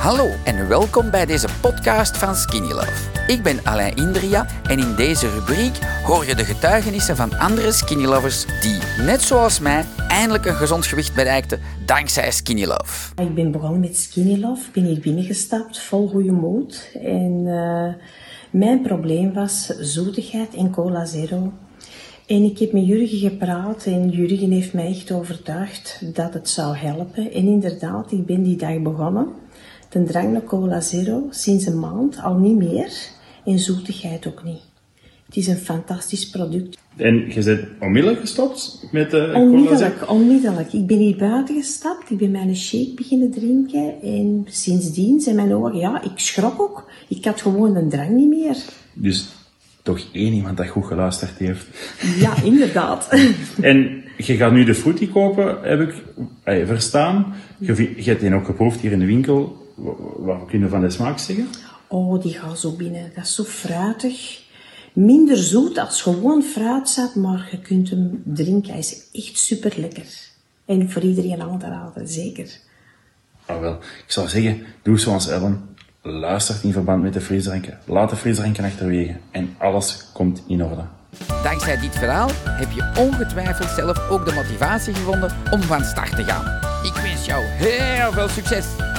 Hallo en welkom bij deze podcast van Skinny Love. Ik ben Alain Indria en in deze rubriek hoor je de getuigenissen van andere Skinny Lovers die, net zoals mij, eindelijk een gezond gewicht bereikten dankzij Skinny Love. Ik ben begonnen met Skinny Love, ben hier binnengestapt, vol goede moed. En uh, mijn probleem was zoetigheid en cola zero. En ik heb met Jurgen gepraat en Jurgen heeft mij echt overtuigd dat het zou helpen. En inderdaad, ik ben die dag begonnen. De drang naar cola zero sinds een maand al niet meer en zoetigheid ook niet. Het is een fantastisch product. En je bent onmiddellijk gestopt met de onmiddellijk, cola Onmiddellijk. Ik ben hier buiten gestapt, ik ben mijn shake beginnen drinken en sindsdien zijn mijn ogen, ja, ik schrok ook. Ik had gewoon een drang niet meer. Dus toch één iemand dat goed geluisterd heeft. Ja, inderdaad. en je gaat nu de fruity kopen, heb ik eh, verstaan. Je, je hebt die ook geproefd hier in de winkel. Wat kunnen we van de smaak zeggen? Oh, die gaat zo binnen. Dat is zo fruitig. Minder zoet als gewoon fruitsap, maar je kunt hem drinken. Hij is echt super lekker. En voor iedereen aan te raden, zeker. Ah, wel. Ik zou zeggen, doe zoals Ellen. Luistert in verband met de frisdranken. Laat de frisdranken achterwege. En alles komt in orde. Dankzij dit verhaal heb je ongetwijfeld zelf ook de motivatie gevonden om van start te gaan. Ik wens jou heel veel succes!